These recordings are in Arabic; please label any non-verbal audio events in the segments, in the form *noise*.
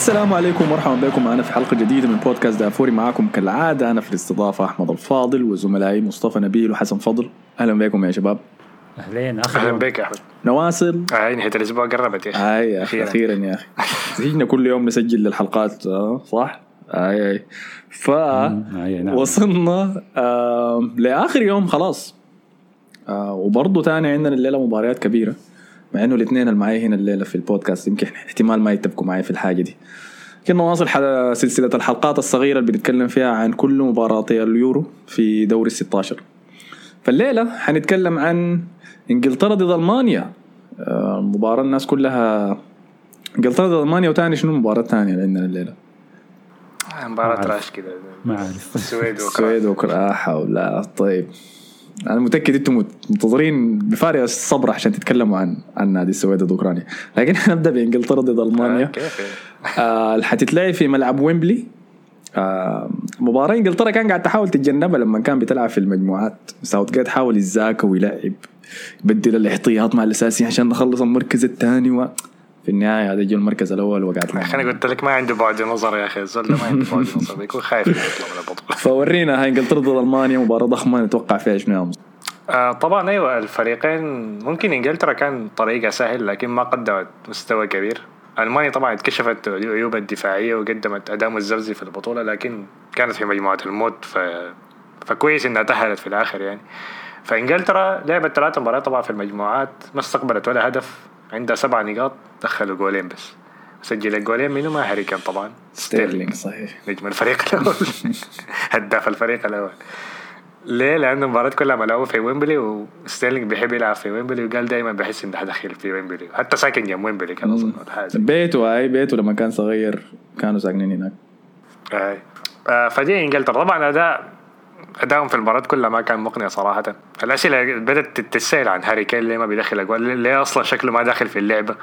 السلام عليكم ومرحبا بكم. معنا في حلقة جديدة من بودكاست دافوري معاكم كالعادة. أنا في الاستضافة أحمد الفاضل وزملائي مصطفى نبيل وحسن فضل. أهلا بكم يا شباب. أهلين آخر أهلا. بك يا أحمد. نواصل. هاي نهاية الأسبوع قربت يا أخي. يا أخي أخيرا. يا أخي. زينا كل يوم نسجل للحلقات آه، صح؟ هاي هاي ف نعم. وصلنا آه لآخر يوم خلاص. آه وبرضه تاني عندنا الليلة مباريات كبيرة. مع إنه الاثنين اللي معي هنا الليلة في البودكاست يمكن احتمال ما يتفقوا معي في الحاجة دي. كنا نواصل سلسلة الحلقات الصغيرة اللي بنتكلم فيها عن كل مباراتي اليورو في دوري ال 16 فالليلة حنتكلم عن إنجلترا ضد ألمانيا. آه، مباراة الناس كلها إنجلترا ضد ألمانيا وتاني شنو؟ المباراه الثانية اللي عندنا الليلة. مباراة عارف. راش كذا ما أعرف. السويد وأوكرانيا. السويد وكرة. حول لا طيب. أنا متأكد أنتم منتظرين بفارغ الصبر عشان تتكلموا عن عن نادي السويد ضد أوكرانيا. لكن *laughs* حنبدا بإنجلترا ضد ألمانيا. كيف آه حتتلعب في ملعب ويمبلي. آه مباراة إنجلترا كان قاعد تحاول تتجنبها لما كان بتلعب في المجموعات. ساوث جيت حاول يتذاكى ويلعب يبدل الاحتياط مع الأساسي عشان نخش المركز الثاني و... في النهاية هم جو المركز الأول وقعت أخي أنا قلت لك ما عنده بعد نظر يا أخي الزول ده ما عنده بعد نظر بيكون خايف يطلع من البطولة فورينا هاي إنجلترا ضد ألمانيا مباراة ضخمة نتوقع فيها شنو يا مصطفى؟ آه طبعا أيوه الفريقين ممكن إنجلترا كان طريقها سهل لكن ما قدمت مستوى كبير. ألمانيا طبعا اكتشفت عيوبها الدفاعية وقدمت أداء متذبذب في البطولة لكن كانت في مجموعة الموت ف... فكويس إنها تأهلت في الآخر يعني. فإنجلترا لعبت ثلاث مباريات طبعا في المجموعات ما استقبلت ولا هدف. عندها سبع نقاط دخلوا قولين بس. سجل القولين منو؟ ما هاري كان طبعا. ستيرلينج صحيح. نجم الفريق الأول. *laughs* هداف الفريق الأول. ليه؟ لأن المباراة كلها ملعوبة في ويمبلي وستيرلينج بيحب يلعب في ويمبلي وقال دايما بحس إنه حدخل في ويمبلي. حتى ساكن جنب ويمبلي كان أظن بيته هاي بيته لما كان صغير كانوا ساكنين هناك. آه. آه فدي إنجلترا. طبعا أداء ادائهم في المباراة كلها ما كان مقنع صراحة. الأسئلة بدأت تتسال عن هاري كين ليه ما بيدخل أقوال؟ ليه أصلا شكله ما داخل في اللعبة؟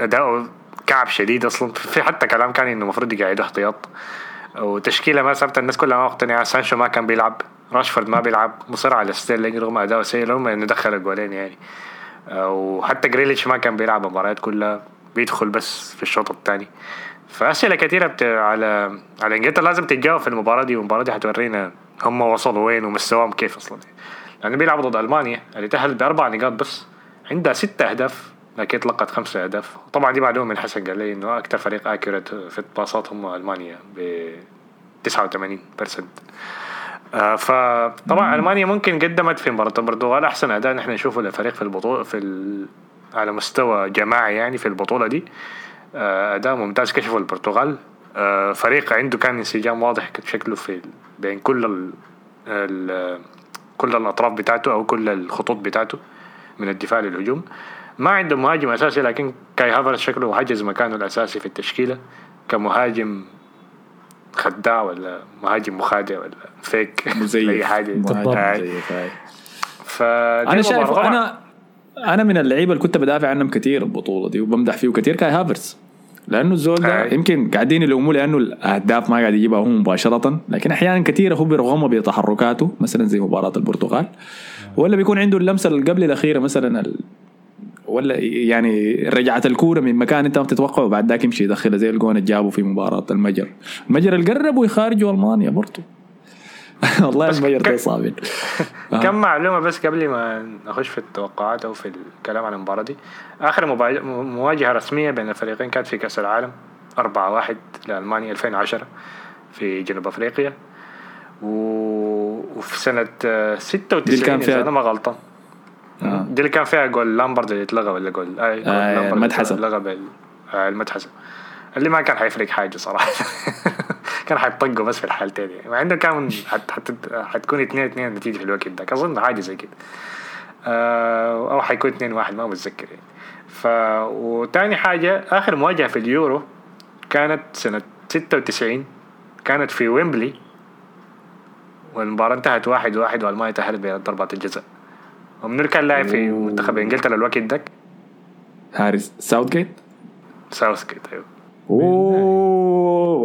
أداؤه كعب شديد أصلا. في حتى كلام كان إنه المفروض يقعدوا احتياط. وتشكيلة ما ثابتة الناس كلها ما مقتنعة. سانشو ما كان بيلعب. راشفورد ما بيلعب. مصر على ستيرلينج رغم اداؤه سيء رغم إنه دخل القولين يعني. وحتى جريليتش ما كان بيلعب المباريات كلها. بيدخل بس في الشوط الثاني. فأسئلة كثيرة بت... على على إنجلترا. لازم تتجاوب في المباراة دي والمباراة دي حتورينا هم وصلوا وين ومستواهم كيف أصلا. لأنه بيلعبوا ضد ألمانيا اللي تأهلت بأربع نقاط بس عندها ستة أهداف لكن تلقت خمسة أهداف. طبعا دي معلومة من حسن قال لي إنه أكثر فريق اكيوريت في الباصات هم ألمانيا ب 89% آه فطبعا ألمانيا ممكن قدمت في مباراة البرتغال أحسن أداء نحن نشوفه لفريق في البطولة في ال... على مستوى جماعي يعني في البطولة دي. آه، أداء ممتاز كشفوا البرتغال. فريق عنده كان انسجام واضح شكله في بين كل ال... ال... كل الأطراف بتاعته أو كل الخطوط بتاعته من الدفاع للهجوم ما عنده مهاجم أساسي لكن كاي هافرز شكله حجز مكانه الأساسي في التشكيلة كمهاجم خداع ولا مهاجم مخادع ولا fake *laughs* مزيف أي حاجة. مزيف هاي. فدي أنا شايف. أنا أنا من اللعيبة اللي كنت بدافع عنهم كثير البطولة دي وبمدح فيه كثير كاي هافرز لأنه الزول ده. يمكن قاعدين يلوموه لأنه الأهداف ما قاعد يجيبها هو مباشرة. لكن أحيانا كثيرة هو بيرغمها بتحركاته مثلا زي مباراة البرتغال. ولا بيكون عنده اللمسة قبل الأخيرة مثلا ال... ولا يعني رجعة الكورة من مكان أنت ما بتتوقعه وبعد ذاك يمشي يدخلها زي الجون اللي جابه في مباراة المجر. المجر اللي قربوا يخارجوا ألمانيا برضه *laughs* والله المجر ده ك- صعب *laughs* آه. كم معلومة بس قبل ما نخش في التوقعات أو في الكلام عن المباراة دي؟ آخر مواجهة رسمية بين الفريقين كانت في كأس العالم 4-1 لألمانيا 2010 في جنوب أفريقيا. و... وفي سنة آه، 96 دي اللي كان فيها- أنا ما غلطان. آه. دي اللي كان فيها جول لامبرد اللي اتلغى ولا جول اي آه، اتلغى بال آه، المدحسة. اللي ما كان حيفرق حاجة صراحة. *laughs* كان حيطقوا بس في الحالتين يعني مع انه كان حت حت حتكون 2 2 النتيجه في الوقت ده أظن حاجة زي كده. آه، أو حيكون 2 1 ما متذكر يعني. ف وتاني حاجة آخر مواجهة في اليورو كانت سنة 96 كانت في ويمبلي. والمباراة انتهت واحد واحد وألمانيا تأهلت بضربات الجزاء. ومنو كان لاعب في. منتخب إنجلترا الوقت داك غاريث ساوث جيت ساوث جيت أيوه. أوه.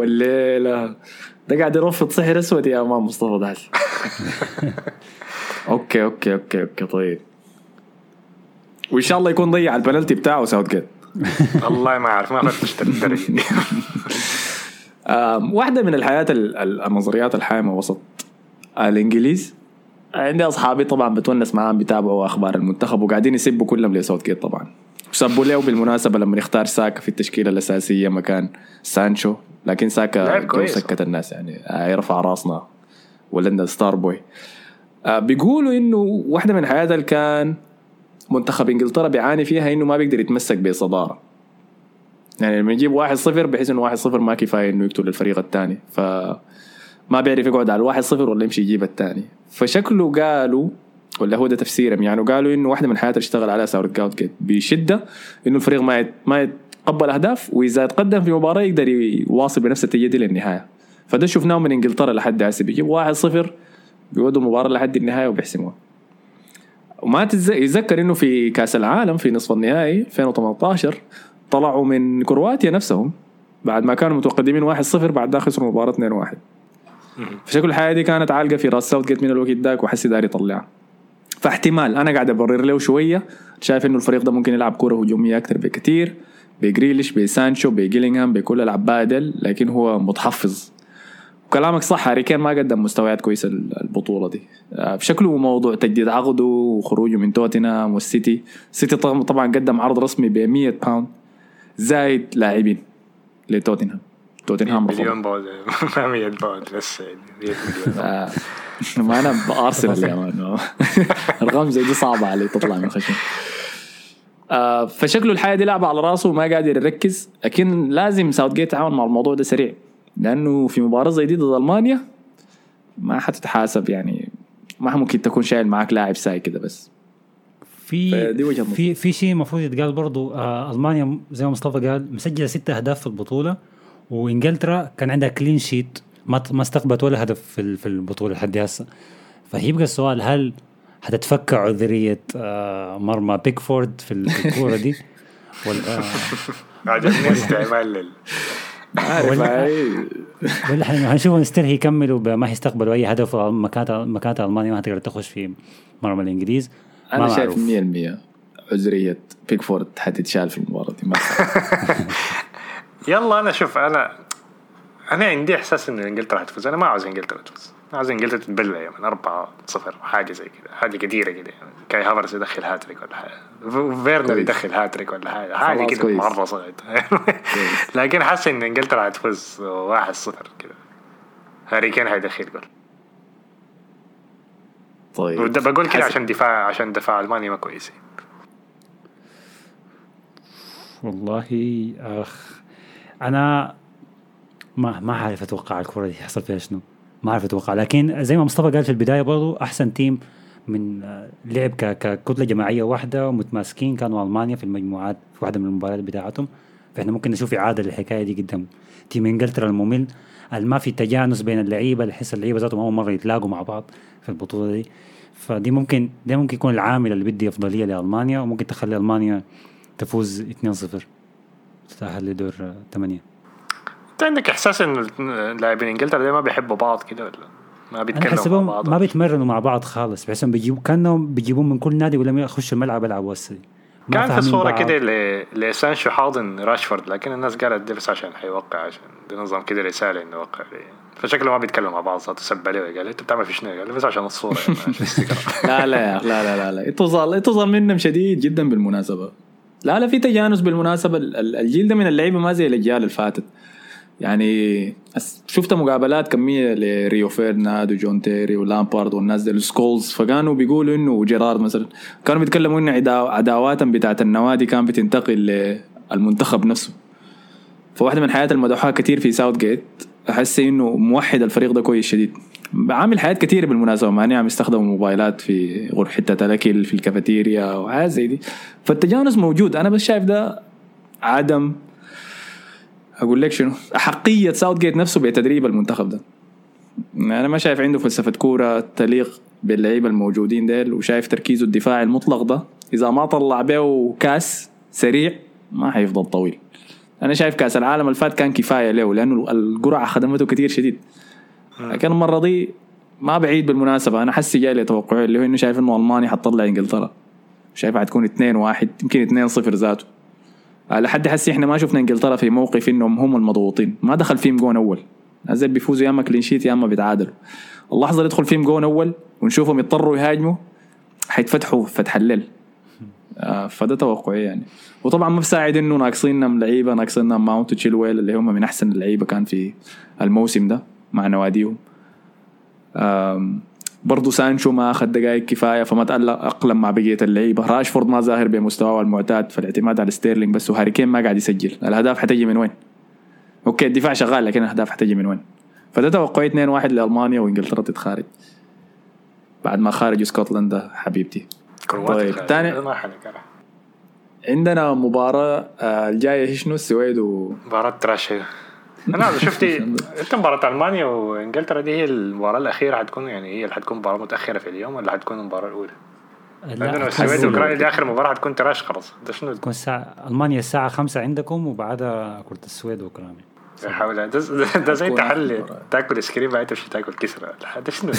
والليلة. ده قاعد يرفض سحر اسود يا أمام مصطفى ده *laughs* okay okay okay okay طيب. وإن شاء الله يكون ضيع البنالتي بتاعه ساوث جيت. *laughs* والله ما أعرف ما فتشت للدرجة دي آم، واحدة من الحاجات ال- ال- النظريات الحايمة وسط الإنجليز. عندي أصحابي طبعا بتونس معاهم بيتابعوا أخبار المنتخب وقاعدين يسبوا كلهم لساوث جيت طبعا. وسبوا له بالمناسبة لما يختار ساكا في التشكيلة الأساسية مكان سانشو. لكن ساكا. سكت الناس يعني آه، يرفع راسنا. ولدنا starboy. آه، بيقولوا إنه واحدة من اللي كان منتخب إنجلترا بيعاني فيها إنه ما بيقدر يتمسك بصدارة. يعني لما يجيب واحد صفر بحيث إنه واحد صفر ما كفاية إنه يقتل الفريق الثاني. ف ما بيعرف يقعد على الواحد صفر ولا يمشي يجيب الثاني. فشكله قالوا ولا هو ده تفسيرهم يعني قالوا إنه واحدة من اللي اشتغل عليها ساوث جاوت بشدة إنه الفريق ما يت- ما يتقبل أهداف وإذا تقدم في مباراة يقدر يواصل بنفس النتيجه دي للنهاية. فده شفناه من إنجلترا لحد هسه بيجيب واحد صفر بيودوا المباراة لحد النهاية وبيحسموها. وما يتذكر إنه في كأس العالم في نصف النهائي 2018 طلعوا من كرواتيا نفسهم بعد ما كانوا متقدمين 1-0 بعد ذاك خسروا المباراه 2-1 فشكل الحياة دي كانت عالقة في راس ساوث جيت من الوقت ذاك وحسي داري يطلعها فاحتمال أنا قاعد أبرر له شوية شايف إنه الفريق ده ممكن يلعب كرة هجومية أكثر بكثير. بجريليش بسانشو ببيلينغهام بكل اللعيبة ديل لكن هو متحفظ. وكلامك صح هاري كين ما قدم مستويات كويسة البطولة دي. آه، بشكله موضوع تجديد عقده وخروجه من توتنهام والسيتي. السيتي طبعا قدم عرض رسمي ب 100 pound زايد لاعبين لتوتنهام. توتنهام مليون pound *laughs* ما 100 pound بس يعني 100 مليون آه، ما أنا بأرسنال يا man ارقام زي دي صعبة علي تطلع من خشمي. آه فشكله الحاجات دي لاعبة على راسه وما قادر يركز. لكن لازم ساوث جيت يتعاون مع الموضوع ده سريع. لأنه في مباراة زي دي ضد ألمانيا ما حتتحاسب يعني. ما ممكن تكون شايل معاك لاعب ساي كده بس. في. في في شيء المفروض يتقال برضو آه ألمانيا زي ما مصطفى قال مسجلة ست أهداف في البطولة وإنجلترا كان عندها clean sheet ما ما استقبلت ولا هدف في ال- في البطولة لحد هسه. فهيبقى السؤال هل حتتفكى عذرية آه مرمى بيكفورد في ال- في الكورة دي. *laughs* ولا آه، عجبني استعمال ولا- ولا حنشوف still هيكملوا بما هيستقبلوا أي هدف مكانت ألمانيا ما هتقدر تخش في مرمى الإنجليز. ما أنا شايف معروف. 100% عذرية بيكفورد حتتشال في المباراة دي. ما *laughs* *laughs* يلا أنا شوف أنا أنا عندي إحساس إن إنجلترا حتفوز أنا ما عاوز إنجلترا تفوز. أنا عاوز إنجلترا تتبلى يا man. 4 0 حاجة زي كده. حاجة كثيره كده. يعني. كاي هافرز يدخل هاتريك ولا حاجة. فيرنر. يدخل هاتريك ولا حاجة. حاجة كده. مرة صغيره *laughs* لكن حاسس إن إنجلترا حتفوز 1 0 كده. هاري كين حيدخل جول. طيب. وده بقول كده. عشان دفاع عشان دفاع ألمانيا ما كويسين. والله أخ أنا ما ما عارف أتوقع الكرة دي يحصل فيها شنو. ما عارف أتوقع. لكن زي ما مصطفى قال في البداية برضو أحسن team من آه، لعب ككتلة جماعية واحدة ومتماسكين كانوا ألمانيا في المجموعات في واحدة من المباريات بتاعتهم. فإحنا ممكن نشوف إعادة للحكاية دي قدام تيم إنجلترا الممل. ما في تجانس بين اللعيبة اللي حس اللعيبة ذاتهم اول مرة يتلاقوا مع بعض في البطولة دي. فدي ممكن ده ممكن يكون العامل اللي بدي أفضلية لألمانيا وممكن تخلي ألمانيا تفوز 2-0 تتأهل لدور 8 أنت عندك إحساس إن لاعبين إنجلترا دي ما بيحبوا بعض كده ولا ما بيتكلموا مع بعض؟ ما بيتمرنوا مع بعض خالص. بحسهم بيجيبوا كأنهم بيجيبون من كل نادي ولا يخشوا الملعب يلعبوا هسه كان في بعض. كده ل- لسانشو حاضن راشفورد لكن الناس قالت دي بس عشان حيوقع عشان دي نظام كده رسالة إنه يوقع لي. فشكله ما بيتكلموا مع بعض ذاته سب عليه قال أنت بتعمل في شنو؟ قال بس عشان الصورة. يعني عشان استيكر لا لا لا لا. لا لا أنتوا ظال أنتوا شديد جدا بالمناسبة. لا لا في تجانس بالمناسبة. ال- ال- الجيل ده من اللعيبة ما زي الأجيال اللي فاتت. يعني شفت مقابلات كمية لريو فيرناند وجون تيري ولامبارد والناس دي وسكولز فكانوا بيقولوا إنه وجيرارد مثلا كانوا بيتكلموا إنه عدا- عداواتهم بتاعت النوادي كان بتنتقل للمنتخب نفسه. فواحدة من حاجات المدحوها كثير في ساوث جيت أحس إنه موحد الفريق ده كويس شديد. عامل حاجات كثيرة بالمناسبة مانعهم يستخدموا موبايلات في غرفة حتة الأكل في الكافيتيريا وحاجات زي دي. فالتجانس موجود. أنا بس شايف ده عدم أقول لك شنو؟ أحقية ساوث جيت نفسه بتدريب المنتخب ده. أنا ما شايف عنده فلسفة كورة تليق باللعيبة الموجودين ديل وشايف تركيزه الدفاعي المطلق ده. إذا ما طلع به كاس سريع ما حيفضل طويل. أنا شايف كاس العالم اللي فات كان كفاية له لأنه القرعة خدمته كثير شديد. لكن المرة دي ما بعيد بالمناسبة. أنا حسي جاي لي توقعي اللي هو إنه شايف إنه المانيا حتطلع إنجلترا. شايفها حتكون 2 1 يمكن 2 0 ذاته. آه، لحد حسي إحنا ما شفنا إنجلترا في موقف إنهم هم المضغوطين. ما دخل فيهم جون أول. نزل بيفوزوا يا اما clean sheet يا اما بيتعادلوا. اللحظه اللي يدخل فيهم جون أول ونشوفهم يضطروا يهاجموا حيتفتحوا فتح الليل. آه فده توقعي يعني. وطبعا ما بساعد إنه ناقصيننا لعيبة ناقصيننا ماونت وتشيلويل اللي هم من أحسن اللعيبة كان في الموسم ده مع نواديهم. آم، برضو سانشو ما أخذ دقائق كفاية فما أقلم مع بقية اللعيبة راشفورد ما ظاهر بمستواه المعتاد فالاعتماد على ستيرلينج بس وهاري كين ما قاعد يسجل الأهداف حتجي من وين؟ okay الدفاع شغال لكن الأهداف حتجي من وين؟ فده توقعي 2-1 لألمانيا وإنجلترا تتخارج بعد ما خارجوا اسكتلندا حبيبتي طيب، خارج. تاني- حنك عندنا مباراة آه، الجاية شنو السويد و مباراة trash هي أنا *laughs* شفتي انت مباراة ألمانيا وإنجلترا دي هي المباراة الأخيرة حتكون يعني هي اللي حتكون مباراة متأخرة في اليوم ولا حتكون المباراة الأولى؟ لأنه السويد حاسس وأوكرانيا دي آخر مباراة حتكون تراش خلاص ده شنو؟ تكون الساعة ألمانيا الساعة خمسة عندكم وبعدها كرة السويد وأوكرانيا. حاول ده, زي مباراة. تاكل آيس كريم بعدين تمشي تاكل كسرة لا، ده شنو؟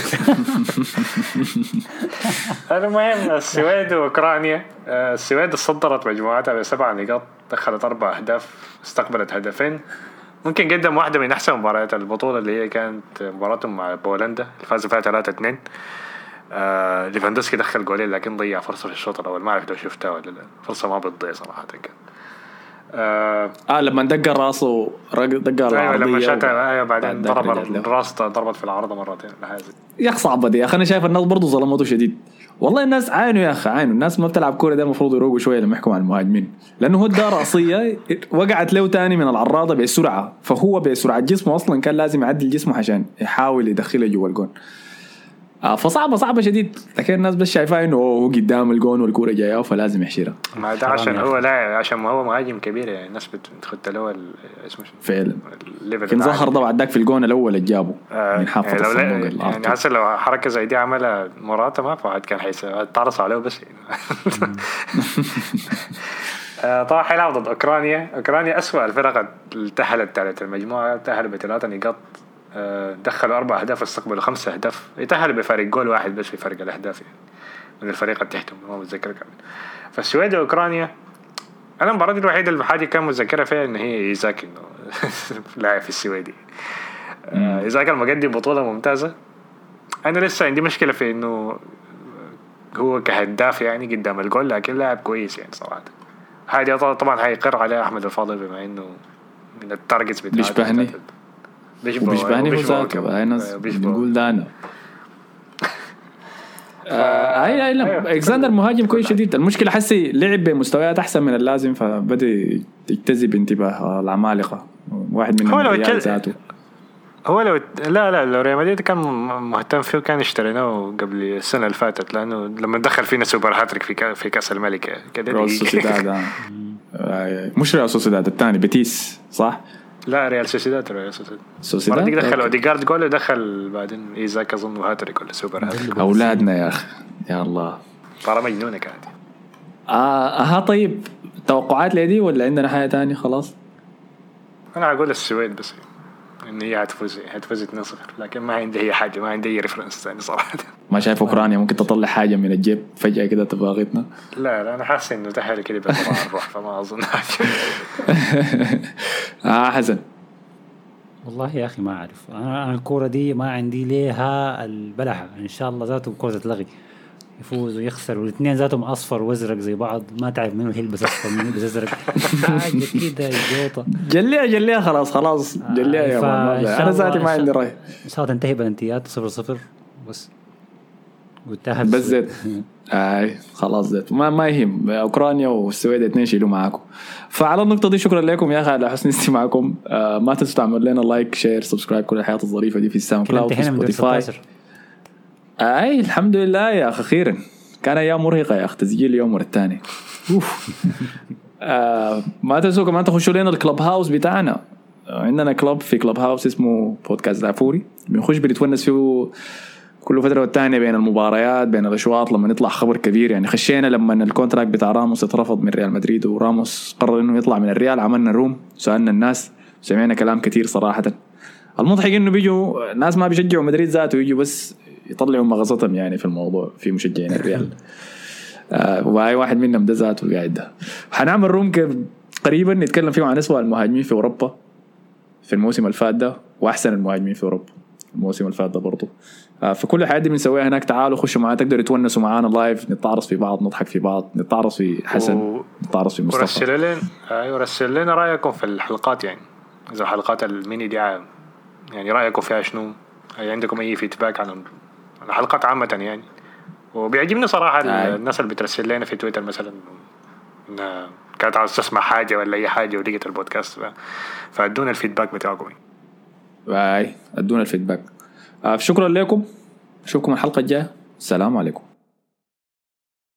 *laughs* المهم السويد وأوكرانيا آه، السويد صدرت مجموعتها بسبع نقاط دخلت أربع أهداف استقبلت هدفين. ممكن قدم واحدة من أحسن مباريات البطولة اللي هي كانت مباراتهم مع بولندا اللي فازوا فيها 3 2 آه ليفاندوسكي دخل جولين لكن ضيع فرصة في الشوط الأول. ما أعرف لو شفتها ولا لا. فرصة ما بتضيع صراحة. كان آه آه لما دق راسه دق أيوه لما و- شاتها أيوه بعدين ضرب. الراس ضربت في العارضة مرتين. يا أخي صعبه دي أخي أنا شايف الناس برضه ظلمته شديد. والله الناس عانوا يا أخي عانوا الناس ما بتلعب كورة ده المفروض يروقوا شوية لما يحكموا على المهاجمين. لأنه هو ادى راسيه وقعت له تاني من العراضة بسرعة. فهو بسرعة جسمه أصلا كان لازم يعدل جسمه عشان يحاول يدخلها جوا الجون. فصعبة صعبة شديد. لكن الناس بس شايفاه إنه هو قدام الجون والكورة جاية فلازم يحشرها. ما ده عشان هو لا عشان ما هو مهاجم كبير يعني. الناس بت- بتخت له ال- اسمه؟ فعلا. العالي. ظهر ده بعد ذاك في الجون الأول اللي جابه. آه، من حافه يعني لو لا- يعني هسه لو حركة زي دي عملها مراته ما فواحد كان حيتعرص عليه بس. يعني. *laughs* آه، طبعا حيلعب ضد أوكرانيا. أوكرانيا اسوء الفرق اللي تأهلت تالت المجموعة تاهلوا بثلاثة نقاط آه، دخلوا أربع أهداف واستقبلوا خمسة أهداف. يتأهلوا بفارق جول واحد بس في فرق الأهداف يعني من الفريق اللي تحتهم ما متذكر كامل فالسويد وأوكرانيا أنا المباراة دي الوحيدة اللي حاجة كان متذكرها فيها إن هي ايزاك إنه *laughs* لاعب في السويدي آه، ايزاك المقدم بطولة ممتازة. أنا لسه عندي مشكلة في إنه هو كهداف يعني قدام الجول لكن لاعب كويس يعني صراحة. هذه طبعا هيقر عليها احمد الفاضل بما إنه من ال targets بتاعته بيشبهني. بيشبه وبيشبهني هو وبيشبه ذاته كمان. هاي ناس بيشبه. بنقول ده أنا *laughs* آه، هاي هاي. لا الكسندر مهاجم كويس شديد المشكلة حسي لعب بمستويات أحسن من اللازم فبدا يجتذب انتباه العمالقة واحد هو منهم لو ذاته هو لو لا لا لو ريال مدريد كان مهتم فيه كان اشتريناه قبل السنة اللي فاتت لأنه لما دخل فينا super hat-trick في كا- في كأس الملك كده ريال دي- سوسيداد آه. آه، *laughs* مش ريال سوسيداد الثاني بيتيس صح؟ لا ريال سوسيداد ريال سوسيداد. سوسيداد؟ المره دي دخل. اوديجارد جول ودخل بعدين إيزاك أظن هاتريك ولا super hat-trick. أولادنا يا أخي يا الله. مباراه مجنونة كانت. آه ها طيب توقعات لدي ولا عندنا حاجة تانية؟ خلاص؟ أنا أقول السويد بس. ان هي هتفوز هتفوز 2-0 لكن ما عندي أي حاجة ما عندي أي ريفرنس ثاني صراحة. ما شايف أوكرانيا ممكن تطلع حاجة من الجيب فجأة كده تباغتنا لا لا أنا حاسس إنه تحري كده الروح فما أظن. حاجة *laughs* آه حسن. والله يا أخي ما أعرف. أنا أنا الكورة دي ما عندي ليها البلحه إن شاء الله ذاته كوره تتلغي يفوز ويخسر والاثنين ذاتهم أصفر وأزرق زي بعض. ما تعرف منو يلبس أصفر منو يلبس أزرق. *laughs* حاجة كده جوطة. جلّيها جلّيها خلاص خلاص. جليها يا man أنا ذاتي ما عندي رأي. إن شاء الله تنتهي بلنتيات صفر صفر. بس وتأهل بس. زيت. *laughs* آي خلاص زيت. ما ما يهم. أوكرانيا والسويد اثنين شيلوا معاكم. فعلى النقطة دي شكرا لكم يا أخي على حسن استماعكم. آه ما تنسوا تعملوا لنا like share subscribe كل الحياة الظريفة دي في ال SoundCloud في انتهينا من دور Spotify 16 اي الحمد لله يا أخي أخيرا كان أيام مرهقة يا أخي تسجيل يوم ورا الثاني أوف. آه ما تنسوا كمان تخشوا لنا ال Clubhouse بتاعنا. آه، عندنا club في Clubhouse اسمه بودكاست دافوري بنخش بنتونس فيه كل فترة والتانيه بين المباريات بين الأشواط لما يطلع خبر كبير. يعني خشينا لما ال contract بتاع راموس اترفض من ريال مدريد وراموس قرر إنه يطلع من الريال. عملنا room سألنا الناس سمعنا كلام كثير صراحة. المضحك إنه بيجوا ناس ما بيشجعوا مدريد ذاته يجوا بس يطلعوا مغصتهم يعني في الموضوع في مشجعين الريال. آه وهاي واحد منهم ده ذاته القاعد ده. حنعمل room قريبا نتكلم فيه عن اسوء المهاجمين في أوروبا في الموسم اللي فات ده وأحسن المهاجمين في أوروبا الموسم اللي فات ده برضه آه، فكل الحاجات دي بنسويها هناك. تعالوا خشوا معانا تقدروا تونسوا معانا live نتعرض في بعض نضحك في بعض نتعرض في حسن و- نتعرض في مصطفى. ورسلوا لنا أيوه رسلوا لنا رأيكم في الحلقات يعني. إذا الحلقات الميني دي يعني رأيكم فيها شنو؟ هل عندكم أي feedback عن الحلقات عامة يعني. وبيعجبني صراحة آي. الناس اللي بترسل لنا في تويتر مثلا كانت عاوز تسمع حاجة ولا أي حاجة ولقيت البودكاست فأدونا ال feedback بتاعكم bye. أدونا ال feedback آه، شكرا لكم. اشوفكم الحلقة الجاية. السلام عليكم.